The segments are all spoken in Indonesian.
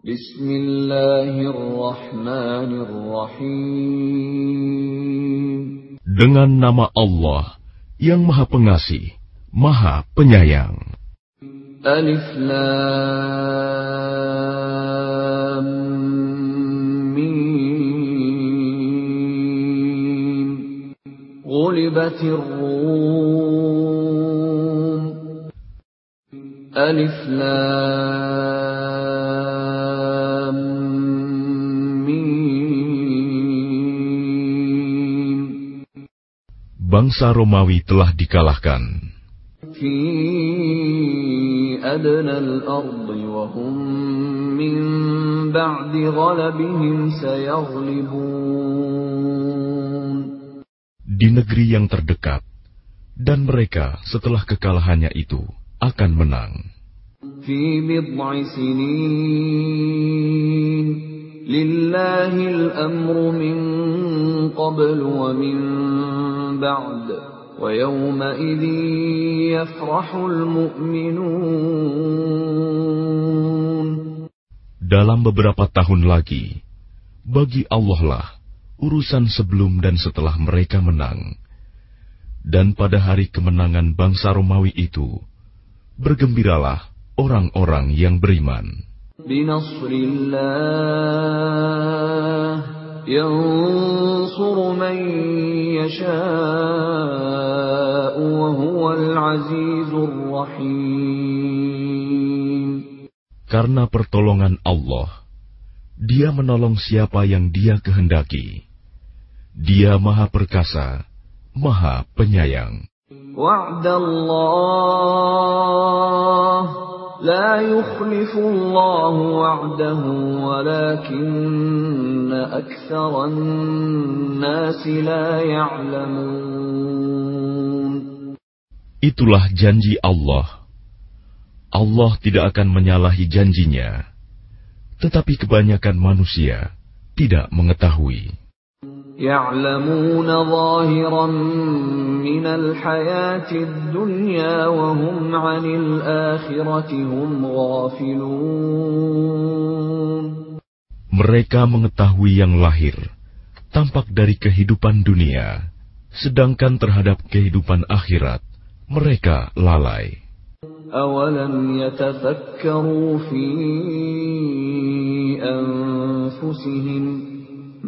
Bismillahirrahmanirrahim. Dengan nama Allah yang Maha Pengasih, Maha Penyayang. Alif Lam Mim. Ghulibatir Rum. Alif Lam bangsa Romawi telah dikalahkan. Di negeri yang terdekat, dan mereka setelah kekalahannya itu akan menang. Dalam beberapa tahun lagi, bagi Allah lah urusan sebelum dan setelah mereka menang. Dan pada hari kemenangan bangsa Romawi itu, bergembiralah orang-orang yang beriman. بنصر الله ينصر من يشاء وهو العزيز الرحيم Karena pertolongan Allah, Dia menolong siapa yang Dia kehendaki. Dia Maha Perkasa, Maha Penyayang. وعد الله لا يخلف الله وعده ولكن أكثر الناس لا يعلمون Itulah janji Allah. Allah tidak akan menyalahi janjinya, tetapi kebanyakan manusia tidak mengetahui. يعلمون ظاهرا من الحياة الدنيا وهم عن الآخرة هم غافلون Mereka mengetahui yang lahir, tampak dari kehidupan dunia, sedangkan terhadap kehidupan akhirat, mereka lalai. أولم يتفكروا في أنفسهم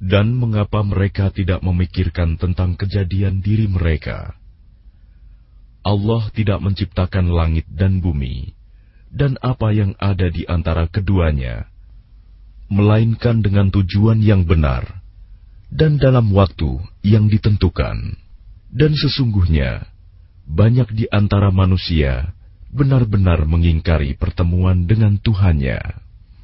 Dan mengapa mereka tidak memikirkan tentang kejadian diri mereka? Allah tidak menciptakan langit dan bumi, dan apa yang ada di antara keduanya, melainkan dengan tujuan yang benar, dan dalam waktu yang ditentukan. Dan sesungguhnya, banyak di antara manusia benar-benar mengingkari pertemuan dengan Tuhannya.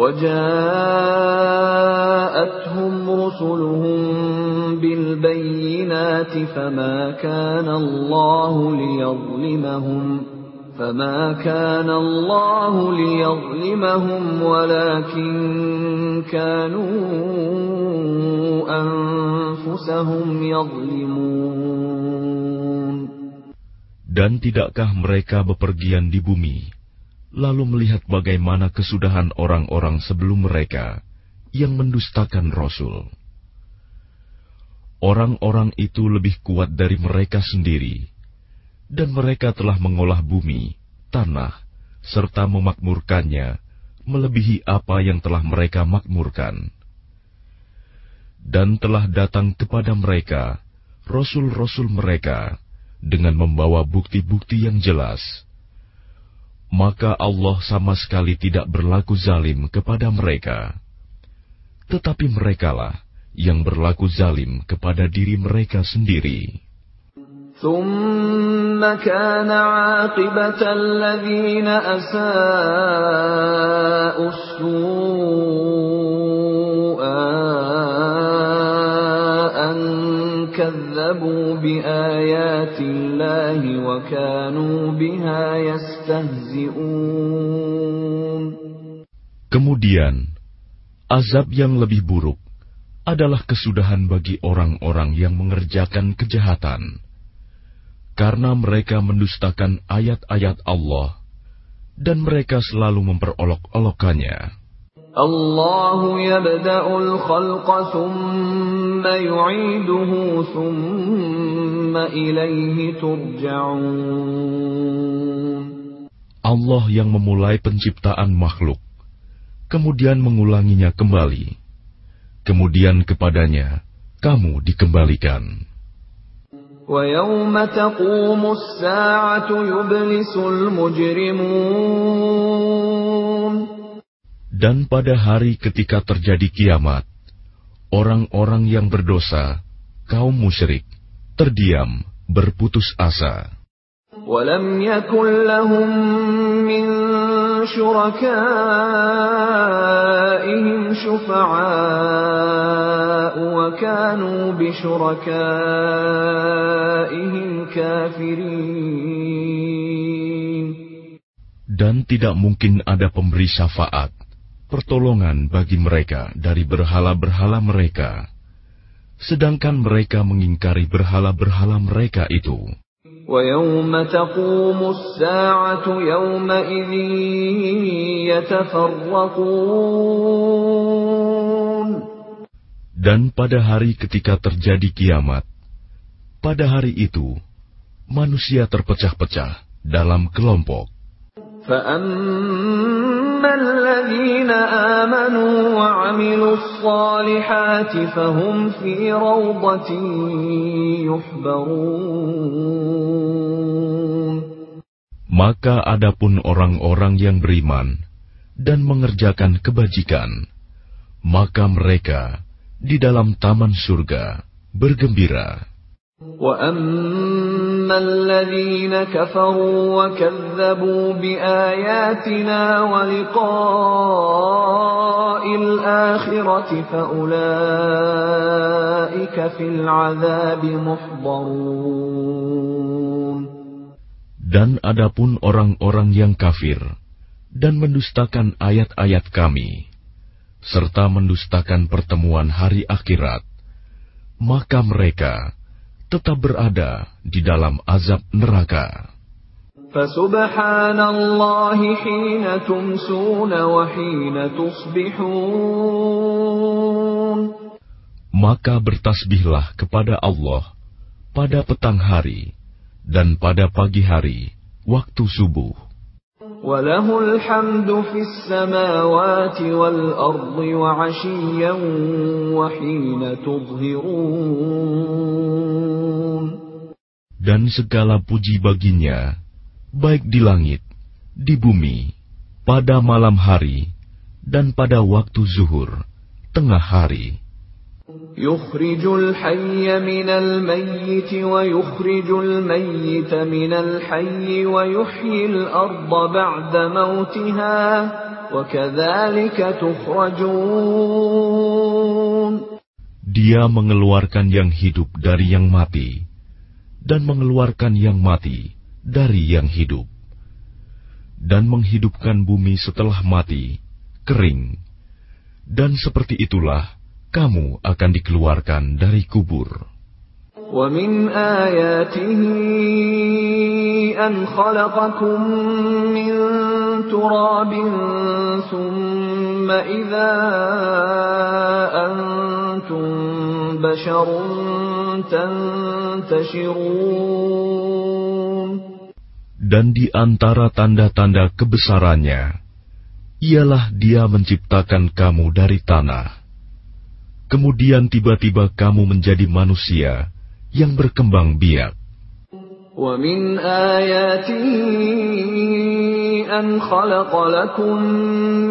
وجاءتهم رسلهم بالبينات فما كان الله ليظلمهم فما كان الله ليظلمهم ولكن كانوا أنفسهم يظلمون. Dan tidakkah mereka bepergian di bumi, lalu melihat bagaimana kesudahan orang-orang sebelum mereka yang mendustakan Rasul? Orang-orang itu lebih kuat dari mereka sendiri, dan mereka telah mengolah bumi, tanah, serta memakmurkannya melebihi apa yang telah mereka makmurkan. Dan telah datang kepada mereka rasul-rasul mereka dengan membawa bukti-bukti yang jelas Maka Allah sama sekali tidak berlaku zalim kepada mereka. Tetapi merekalah yang berlaku zalim kepada diri mereka sendiri. ثم كان عاقبة الذين أساءوا السوء أن كذبوا بآيات الله وكانوا بها يستهزئون Kemudian, azab yang lebih buruk adalah kesudahan bagi orang-orang yang mengerjakan kejahatan karena mereka mendustakan ayat-ayat Allah dan mereka selalu memperolok-olokkannya. Allah yabda'ul khalqa thumma yu'iduhu thumma ilaihi turja'un. Allah yang memulai penciptaan makhluk, kemudian mengulanginya kembali, kemudian kepadanya kamu dikembalikan. ويوم تقوم الساعة يبلس المجرمون Dan pada hari ketika terjadi kiamat, orang-orang yang berdosa, kaum musyrik, terdiam, berputus asa. ولم يكن لهم من شركائهم شفعاء وكانوا بشركائهم كافرين Dan tidak mungkin ada pemberi syafaat, pertolongan bagi mereka dari berhala-berhala mereka, sedangkan mereka mengingkari berhala-berhala mereka itu. ويوم تقوم الساعة يومئذ يتفرقون Dan pada hari ketika terjadi kiamat, pada hari itu, manusia terpecah-pecah dalam kelompok. فأما Maka adapun orang-orang yang beriman dan mengerjakan kebajikan, maka mereka di dalam taman surga bergembira. وأما الذين كفروا وكذبوا بآياتنا ولقاء الآخرة فأولئك في العذاب محضرون Dan adapun orang-orang yang kafir dan mendustakan ayat-ayat kami, serta mendustakan pertemuan hari akhirat, maka mereka tetap berada di dalam azab neraka. فسبحان الله حين تمسون وحين تصبحون Maka bertasbihlah kepada Allah pada petang hari dan pada pagi hari, waktu subuh. وله الحمد في السماوات والأرض وعشيا وحين تظهرون Dan segala puji baginya, baik di langit, di bumi, pada malam hari, dan pada waktu zuhur, tengah hari. يخرج الحي من الميت ويخرج الميت من الحي ويحيي الأرض بعد موتها وكذلك تخرجون Dia mengeluarkan yang hidup dari yang mati, dan mengeluarkan yang mati dari yang hidup, dan menghidupkan bumi setelah mati, kering. Dan seperti itulah kamu akan dikeluarkan dari kubur. ومن آياته أن خلقكم من تراب ثم إذا أنتم بشر تنتشرون Dan di antara tanda-tanda kebesarannya, ialah dia menciptakan kamu dari tanah. Kemudian tiba-tiba kamu menjadi manusia yang berkembang biak. ومن آياته أن خلق لكم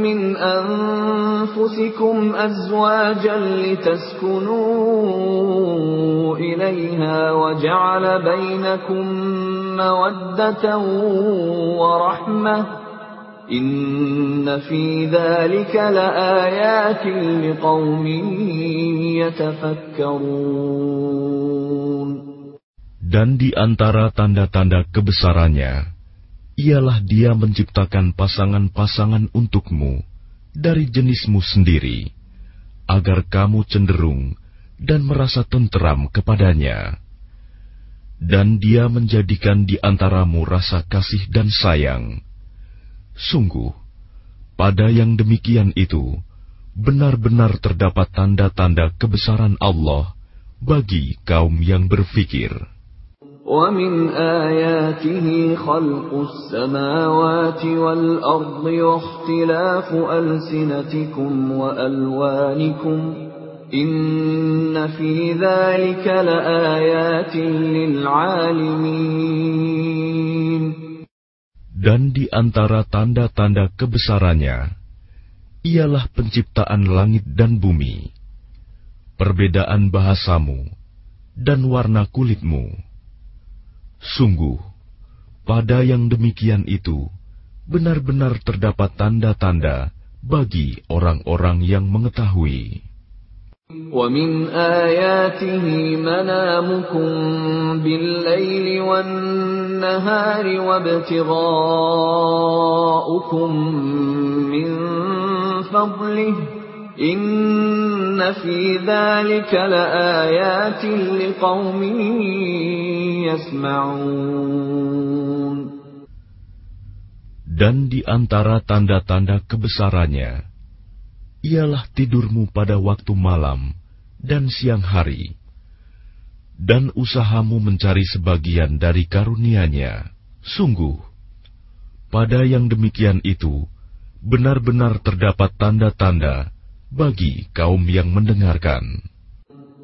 من أنفسكم أزواجا لتسكنوا إليها وجعل بينكم مودة ورحمة dan di antara tanda-tanda kebesarannya, ialah dia menciptakan pasangan-pasangan untukmu dari jenismu sendiri, agar kamu cenderung dan merasa tenteram kepadanya. Dan dia menjadikan di antaramu rasa kasih dan sayang, Sungguh, pada yang demikian itu, benar-benar terdapat tanda-tanda kebesaran Allah bagi kaum yang berfikir. ومن آياته خلق السماوات والأرض واختلاف ألسنتكم وألوانكم إن في ذلك لآيات للعالمين dan di antara tanda-tanda kebesarannya, ialah penciptaan langit dan bumi, perbedaan bahasamu, dan warna kulitmu Sungguh, pada yang demikian itu benar-benar terdapat tanda-tanda bagi orang-orang yang mengetahui. ومن آياته منامكم بالليل والنهار وابتغاؤكم من فضله إن في ذلك لآيات لقوم يسمعون. Dan di antara tanda-tanda kebesarannya, ialah tidurmu pada waktu malam dan siang hari, dan usahamu mencari sebagian dari karunia-Nya. Sungguh, pada yang demikian itu, benar-benar terdapat tanda-tanda bagi kaum yang mendengarkan.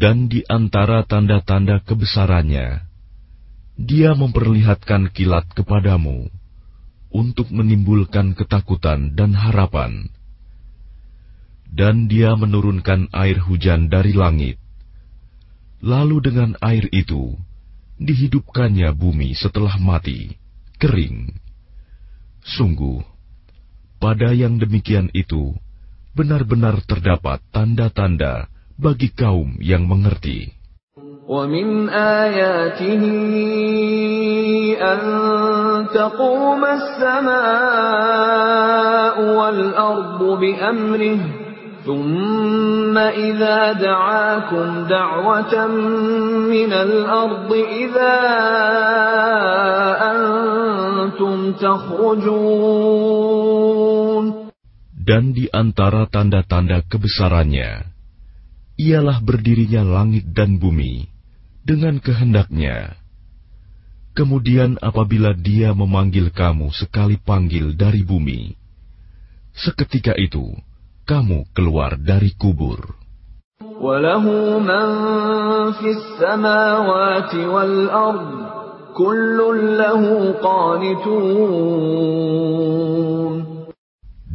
Dan di antara tanda-tanda kebesarannya, dia memperlihatkan kilat kepadamu untuk menimbulkan ketakutan dan harapan. Dan dia menurunkan air hujan dari langit. Lalu dengan air itu, dihidupkannya bumi setelah mati, kering. Sungguh, pada yang demikian itu, benar-benar terdapat tanda-tanda bagi kaum yang mengerti. ومن آياته أن تقوم السماء والأرض بأمره ثم إذا دعاكم دعوة من الأرض إذا أنتم تخرجون Dan di antara tanda-tanda kebesarannya, ialah berdirinya langit dan bumi dengan kehendaknya. Kemudian apabila dia memanggil kamu sekali panggil dari bumi, seketika itu kamu keluar dari kubur.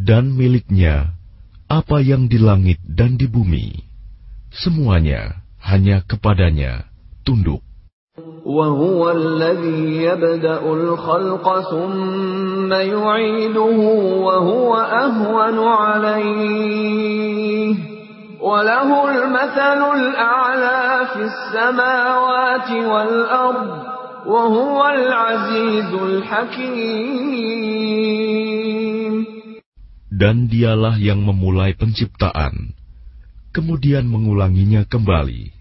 Dan miliknya apa yang di langit dan di bumi semuanya hanya kepadanya tunduk. وهو الذي يبدأ الخلق ثم يعيده وهو أهون عليه وله المثل الأعلى في السماوات والأرض وهو العزيز الحكيم Dan dialah yang memulai penciptaan, kemudian mengulanginya kembali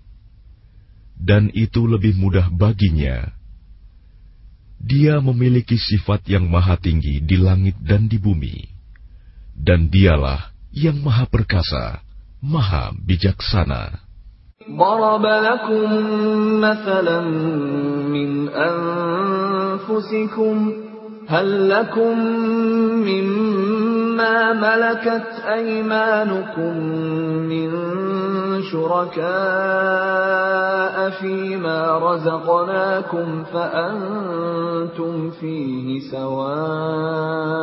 dan itu lebih mudah baginya. Dia memiliki sifat yang maha tinggi di langit dan di bumi, dan dialah yang maha perkasa, maha bijaksana. ضرب لكم مثلا من أنفسكم هل لكم مما ملكت أيمانكم من شركاء فيما رزقناكم فأنتم فيه سواء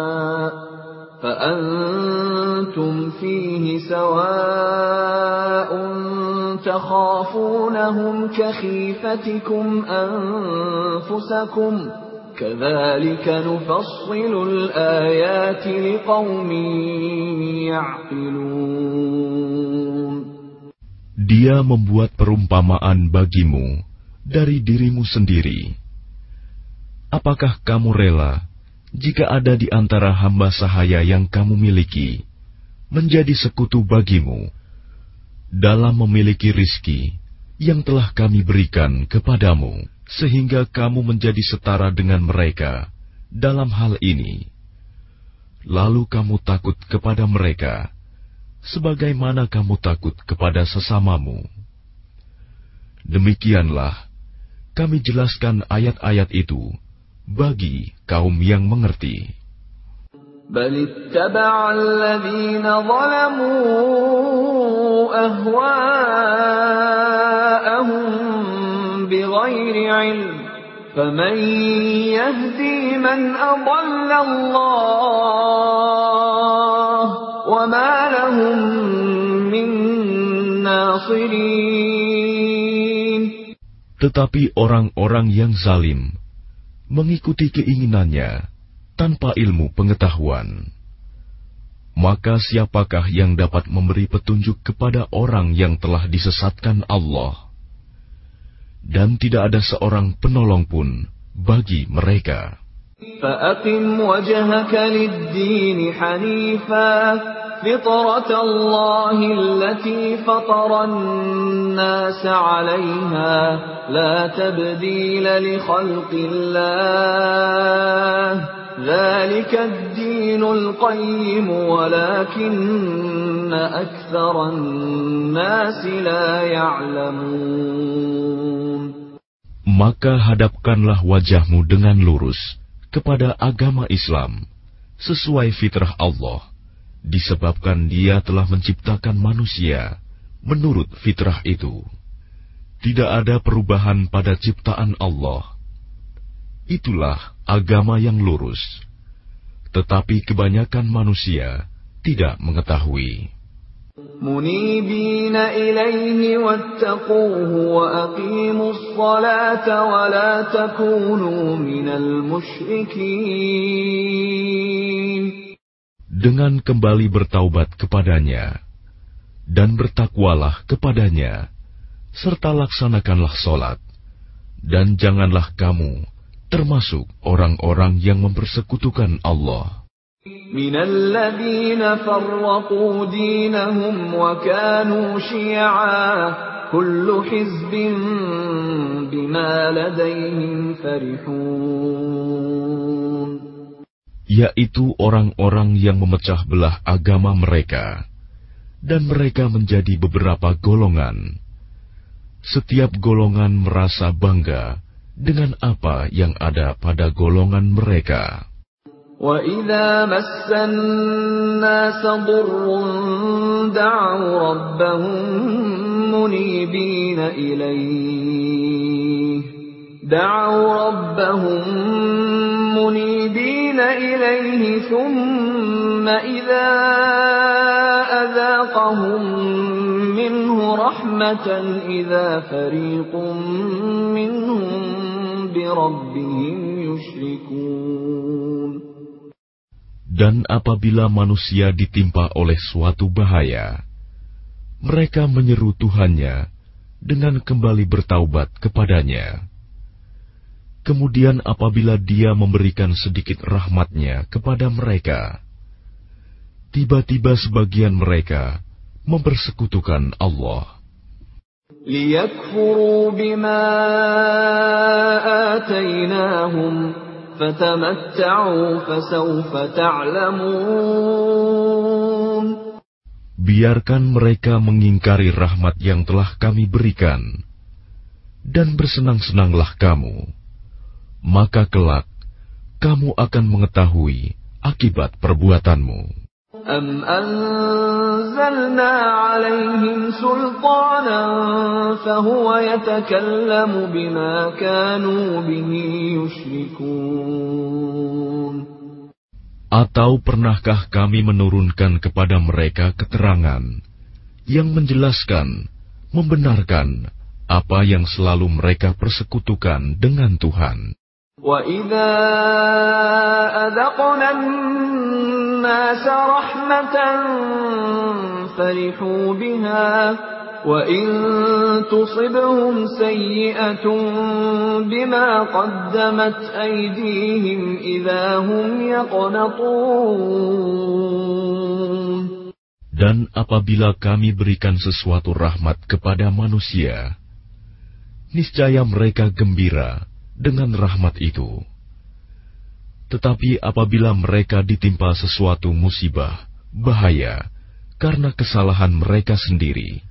فأنتم فيه سواء تخافونهم كخيفتكم أنفسكم Dia membuat perumpamaan bagimu dari dirimu sendiri. Apakah kamu rela jika ada di antara hamba sahaya yang kamu miliki menjadi sekutu bagimu dalam memiliki rizki yang telah kami berikan kepadamu? sehingga kamu menjadi setara dengan mereka dalam hal ini. Lalu kamu takut kepada mereka sebagaimana kamu takut kepada sesamamu. Demikianlah kami jelaskan ayat-ayat itu bagi kaum yang mengerti. بل اتبع الذين ظلموا أهواءهم بغير علم فمن يهدي من أضل الله وما لهم من ناصرين Tetapi orang-orang yang zalim mengikuti keinginannya tanpa ilmu pengetahuan. Maka siapakah yang dapat memberi petunjuk kepada orang yang telah disesatkan Allah? Dan tidak ada seorang penolong pun bagi mereka. فأقم وجهك للدين حنيفا فطرة الله التي فطر الناس عليها لا تبديل لخلق الله ذلك الدين القيم ولكن أكثر الناس لا يعلمون Maka hadapkanlah wajahmu dengan lurus kepada agama Islam sesuai fitrah Allah, disebabkan Dia telah menciptakan manusia menurut fitrah itu. Tidak ada perubahan pada ciptaan Allah. Itulah agama yang lurus, tetapi kebanyakan manusia tidak mengetahui. منيبين إليه واتقوه وأقيموا الصلاة ولا تكونوا من المشركين Dengan kembali bertaubat kepadanya, dan bertakwalah kepadanya, serta laksanakanlah solat, dan janganlah kamu termasuk orang-orang yang mempersekutukan Allah. من الذين فرقوا دينهم وكانوا شيعا كل حزب بما لديهم فرحون yaitu orang-orang yang memecah belah agama mereka, dan mereka menjadi beberapa golongan. Setiap golongan merasa bangga dengan apa yang ada pada golongan mereka. وإذا مس الناس ضر دعوا ربهم منيبين إليه دعوا ربهم منيبين إليه ثم إذا أذاقهم منه رحمة إذا فريق منهم بربهم يشركون Dan apabila manusia ditimpa oleh suatu bahaya, mereka menyeru Tuhannya dengan kembali bertaubat kepadanya. Kemudian apabila dia memberikan sedikit rahmatnya kepada mereka, tiba-tiba sebagian mereka mempersekutukan Allah. ليكفروا بما آتيناهم فتمتعوا فسوف تعلمون Biarkan mereka mengingkari rahmat yang telah kami berikan, dan bersenang-senanglah kamu. Maka kelak, kamu akan mengetahui akibat perbuatanmu. أم أنزلنا عليهم سلطانا فهو يتكلم بما كانوا به يشركون Atau pernahkah kami menurunkan kepada mereka keterangan yang menjelaskan, membenarkan apa yang selalu mereka persekutukan dengan Tuhan? وَإِذَا أَذَقْنَا النَّاسَ رَحْمَةً فَرِحُوا بِهَا وَإِن تُصِبْهُمْ سَيِّئَةٌ بِمَا قَدَّمَتْ أَيْدِيهِمْ إِذَا هُمْ يَقْنَطُونَ Dan apabila kami berikan sesuatu rahmat kepada manusia, niscaya mereka gembira dengan rahmat itu. Tetapi apabila mereka ditimpa sesuatu musibah, bahaya, karena kesalahan mereka sendiri,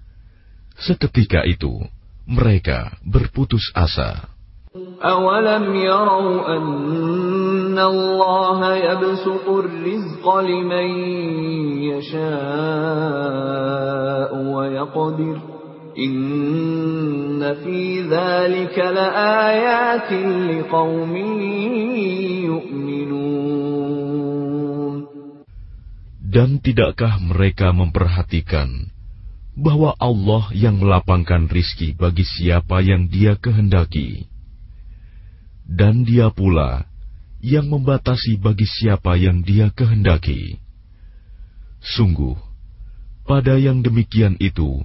seketika itu mereka berputus asa. أَوَلَمْ يَرَوْا أَنَّ اللَّهَ يَبْسُطُ الرِّزْقَ لِمَن يَشَاءُ وَيَقْدِرُ Inna fi dhalika yu'minun. Dan tidakkah mereka memperhatikan bahwa Allah yang melapangkan rizki bagi siapa yang dia kehendaki. Dan dia pula yang membatasi bagi siapa yang dia kehendaki. Sungguh, pada yang demikian itu,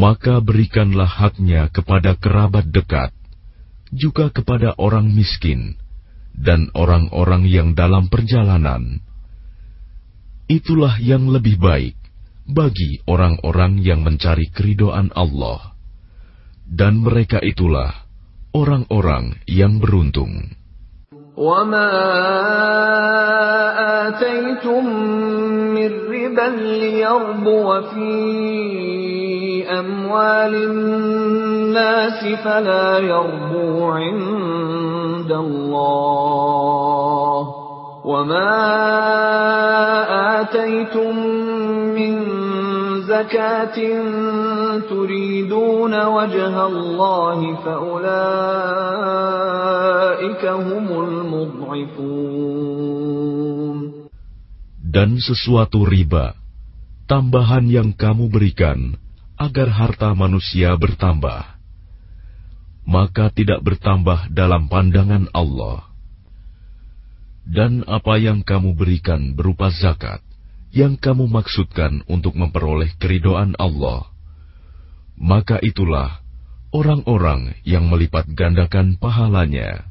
Maka berikanlah haknya kepada kerabat dekat, juga kepada orang miskin, dan orang-orang yang dalam perjalanan. Itulah yang lebih baik bagi orang-orang yang mencari keridoan Allah. Dan mereka itulah orang-orang yang beruntung. وما آتيتم من ربا ليربو في أموال الناس فلا يربو عند الله وما آتيتم من زكاة تريدون وجه الله فأولئك هم المضعفون Dan sesuatu riba, tambahan yang kamu berikan agar harta manusia bertambah, maka tidak bertambah dalam pandangan Allah. Dan apa yang kamu berikan berupa zakat, yang kamu maksudkan untuk memperoleh keridoan Allah, maka itulah orang-orang yang melipat gandakan pahalanya.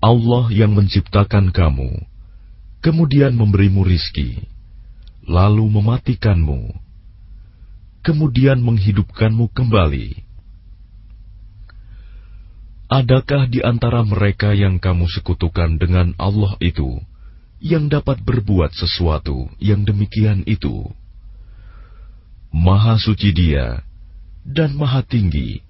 Allah yang menciptakan kamu, kemudian memberimu rizki, lalu mematikanmu, kemudian menghidupkanmu kembali. Adakah di antara mereka yang kamu sekutukan dengan Allah itu yang dapat berbuat sesuatu yang demikian itu. Maha suci Dia dan Maha tinggi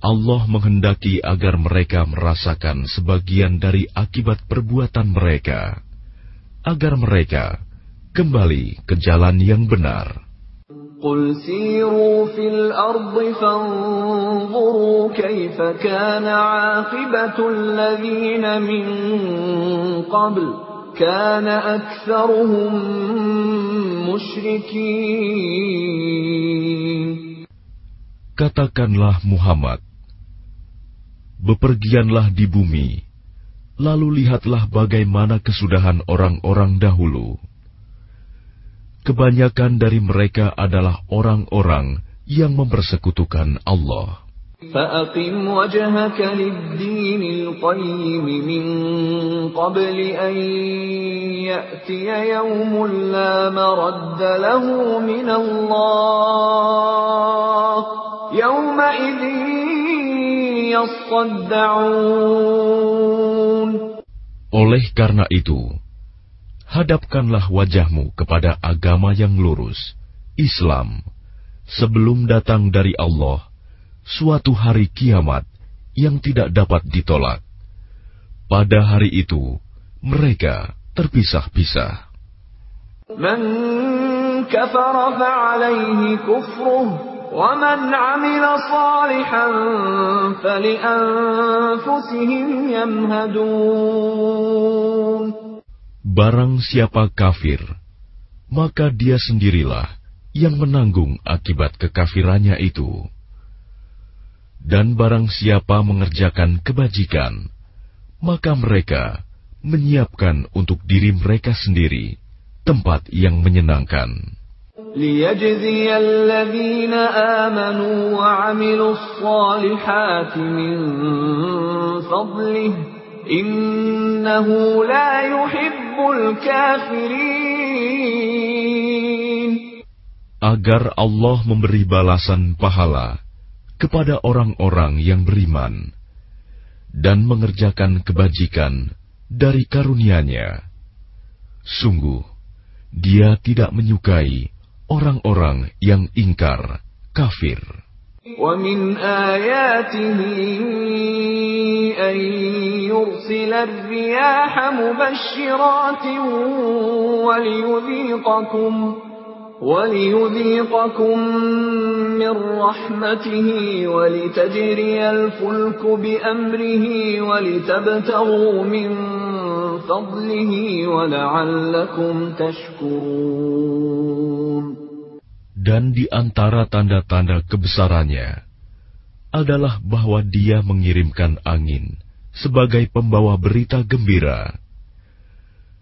Allah menghendaki agar mereka merasakan sebagian dari akibat perbuatan mereka, agar mereka kembali ke jalan yang benar. قل سيروا في الأرض فانظروا كيف كان عاقبة الذين من قبل كان أكثرهم مشركين Katakanlah Muhammad, bepergianlah di bumi, lalu lihatlah bagaimana kesudahan orang-orang dahulu. Kebanyakan dari mereka adalah orang-orang yang mempersekutukan Allah. فأقم وجهك للدين القيم من قبل أن يأتي يوم لا مرد له من الله يومئذ يصدعون oleh karena itu, hadapkanlah wajahmu kepada agama yang lurus, Islam, sebelum datang dari Allah suatu hari kiamat yang tidak dapat ditolak. Pada hari itu, mereka terpisah-pisah. Man kafara fa'alaihi kufruh ومن عمل صالحا فلأنفسهم يمهدون Barang siapa kafir, maka dia sendirilah yang menanggung akibat kekafirannya itu. Dan barang siapa mengerjakan kebajikan, maka mereka menyiapkan untuk diri mereka sendiri tempat yang menyenangkan. ليجزي الذين آمنوا وعملوا الصالحات من فضله إنه لا يحب الكافرين Agar Allah memberi balasan pahala kepada orang-orang yang beriman dan mengerjakan kebajikan dari karunia-Nya. Sungguh, Dia tidak menyukai orang-orang yang ingkar, kafir. ومن آياته أن يرسل الرياح مبشرات وليذيقكم وليذيقكم من رحمته ولتجري الفلك بأمره ولتبتغوا من فضله ولعلكم تشكرون Dan di antara tanda-tanda kebesarannya adalah bahwa Dia mengirimkan angin sebagai pembawa berita gembira,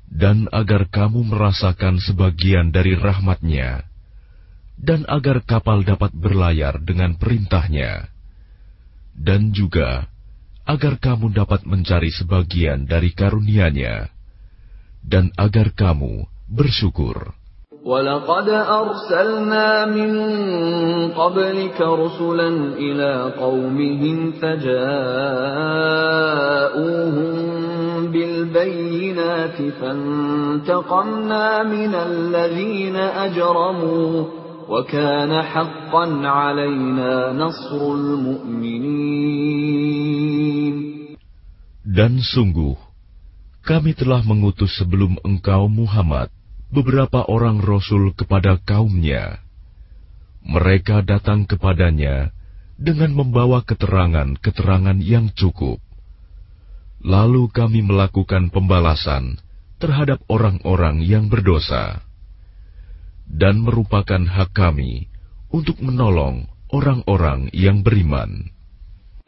dan agar kamu merasakan sebagian dari rahmatnya, dan agar kapal dapat berlayar dengan perintahnya, dan juga agar kamu dapat mencari sebagian dari karunia-Nya, dan agar kamu bersyukur. ولقد أرسلنا من قبلك رسلا إلى قومهم فجاءوهم بالبينات فانتقمنا من الذين أجرموا وكان حقا علينا نصر المؤمنين. Dan sungguh, kami telah mengutus sebelum engkau Muhammad beberapa orang rasul kepada kaumnya. Mereka datang kepadanya dengan membawa keterangan-keterangan yang cukup. Lalu kami melakukan pembalasan terhadap orang-orang yang berdosa, dan merupakan hak kami untuk menolong orang-orang yang beriman.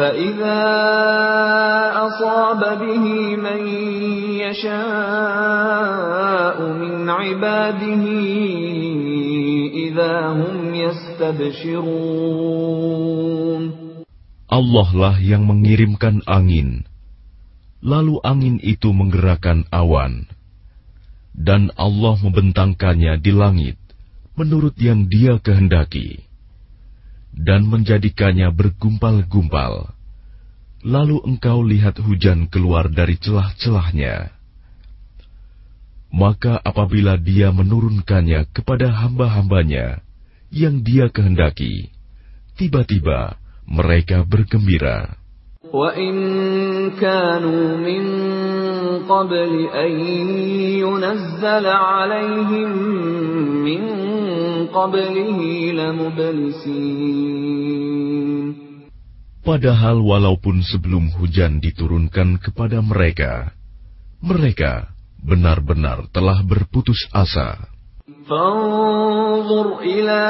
فإذا أصاب به من يشاء من عباده إذا هم يستبشرون Allah lah yang mengirimkan angin, lalu angin itu menggerakkan awan, dan Allah membentangkannya di langit menurut yang Dia kehendaki dan menjadikannya bergumpal-gumpal. Lalu engkau lihat hujan keluar dari celah-celahnya. Maka apabila dia menurunkannya kepada hamba-hambanya yang dia kehendaki, tiba-tiba mereka bergembira. وَإِن كَانُوا مِن قَبْلِ أَن يُنَزَّلَ عَلَيْهِم مِّن قَبْلِهِ لَمُبْلِسِينَ Padahal walaupun sebelum hujan diturunkan kepada mereka, mereka benar-benar telah berputus asa. فانظر إلى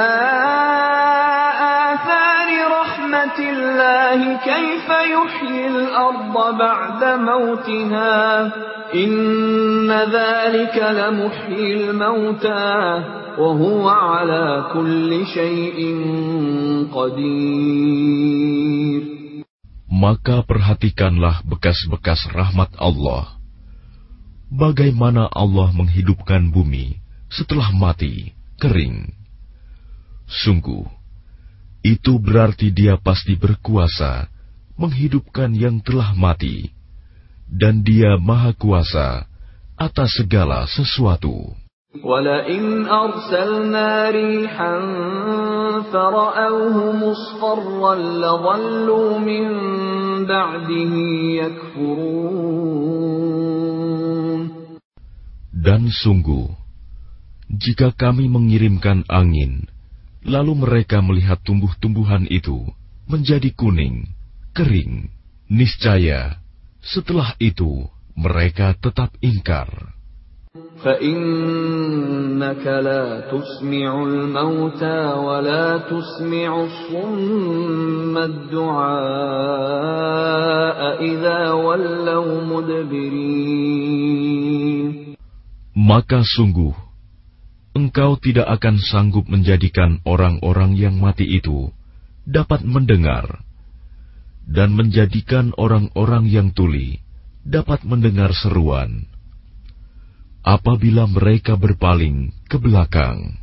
آثار رحمة الله كيف يحيي الأرض بعد موتها إن ذلك لمحيي الموتى وهو على كل شيء قدير Maka perhatikanlah bekas-bekas rahmat Allah. Bagaimana Allah menghidupkan bumi setelah mati, kering. Sungguh, itu berarti dia pasti berkuasa menghidupkan yang telah mati, dan dia maha kuasa atas segala sesuatu. ولئن أرسلنا ريحا فرأوه مصفرا لظلوا من بعده يكفرون Dan sungguh, jika kami mengirimkan angin, lalu mereka melihat tumbuh-tumbuhan itu menjadi kuning, kering, niscaya setelah itu mereka tetap ingkar. فإنك لا تسمع الموتى ولا تسمع الصم الدعاء إذا ولوا مدبرين Maka sungguh, engkau tidak akan sanggup menjadikan orang-orang yang mati itu dapat mendengar, dan menjadikan orang-orang yang tuli dapat mendengar seruan. apabila mereka berpaling ke belakang.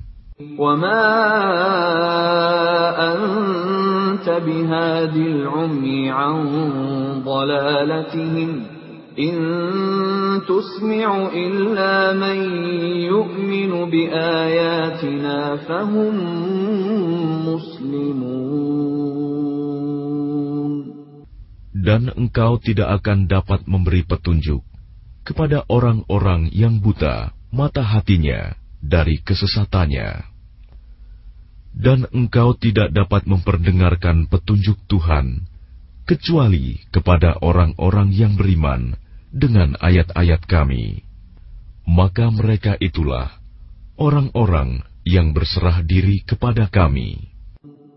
Dan engkau tidak akan dapat memberi petunjuk kepada orang-orang yang buta mata hatinya dari kesesatannya. Dan engkau tidak dapat memperdengarkan petunjuk Tuhan kecuali kepada orang-orang yang beriman dengan ayat-ayat kami. Maka mereka itulah orang-orang yang berserah diri kepada kami.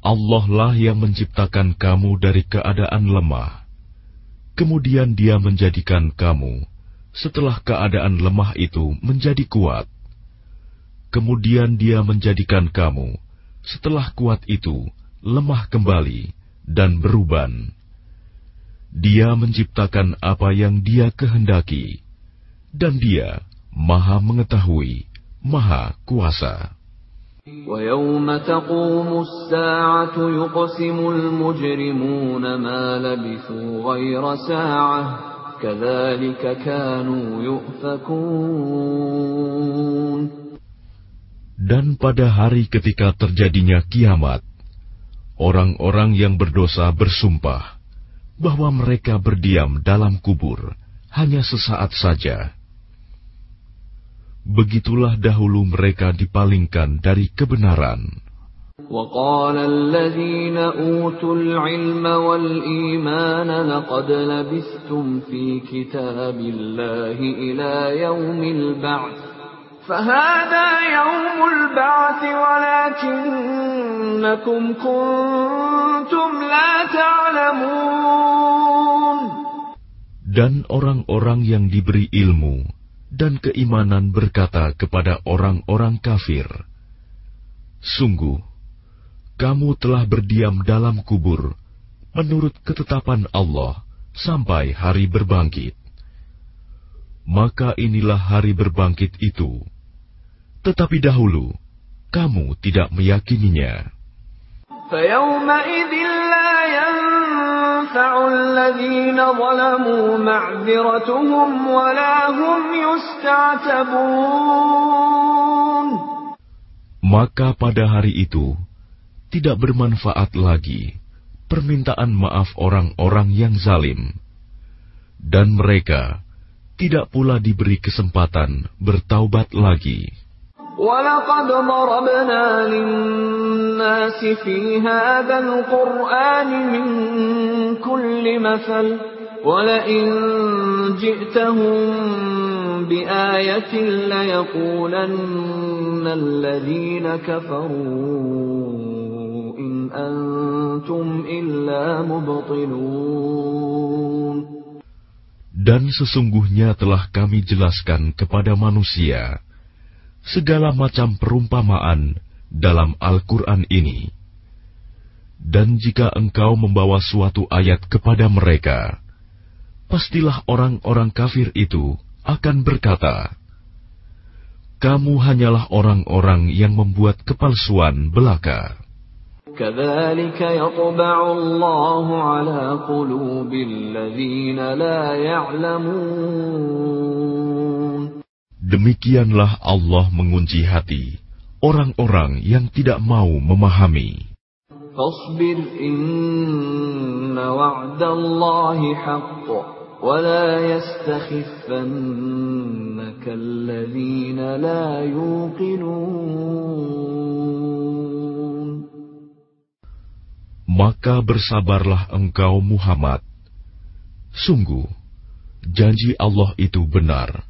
Allah lah yang menciptakan kamu dari keadaan lemah. Kemudian dia menjadikan kamu setelah keadaan lemah itu menjadi kuat. Kemudian dia menjadikan kamu setelah kuat itu lemah kembali dan beruban. Dia menciptakan apa yang Dia kehendaki, dan Dia Maha Mengetahui, Maha Kuasa. ويوم تقوم الساعة يقسم المجرمون ما لبثوا غير ساعة كذلك كانوا يؤفكون Dan pada hari ketika terjadinya kiamat, orang-orang yang berdosa bersumpah bahwa mereka berdiam dalam kubur hanya sesaat saja. Begitulah dahulu mereka dipalingkan dari kebenaran. وقال الذين أوتوا العلم والإيمان لقد لبثتم في كتاب الله إلى يوم البعث فهذا يوم البعث ولكنكم كنتم لا تعلمون Dan orang-orang yang diberi ilmu dan keimanan berkata kepada orang-orang kafir, Sungguh, kamu telah berdiam dalam kubur menurut ketetapan Allah sampai hari berbangkit. Maka inilah hari berbangkit itu. Tetapi dahulu, kamu tidak meyakininya. فيومئذ لا ينفع الذين ظلموا معذرتهم ولا هم يستعتبون Maka pada hari itu tidak bermanfaat lagi permintaan maaf orang-orang yang zalim, dan mereka tidak pula diberi kesempatan bertaubat lagi. ولقد ضربنا للناس في هذا القرآن من كل مثل ولئن جئتهم بآية ليقولن الذين كفروا إن أنتم إلا مبطلون Dan sesungguhnya telah kami jelaskan kepada manusia segala macam perumpamaan dalam Al-Quran ini. Dan jika engkau membawa suatu ayat kepada mereka, pastilah orang-orang kafir itu akan berkata, "Kamu hanyalah orang-orang yang membuat kepalsuan belaka." ala Demikianlah Allah mengunci hati orang-orang yang tidak mau memahami. فاصبر إن وعد الله حق ولا يستخفنك الذين لا يوقنون Maka bersabarlah engkau Muhammad. Sungguh, janji Allah itu benar.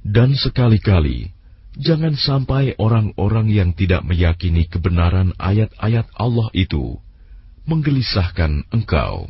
Dan sekali-kali, jangan sampai orang-orang yang tidak meyakini kebenaran ayat-ayat Allah itu menggelisahkan engkau.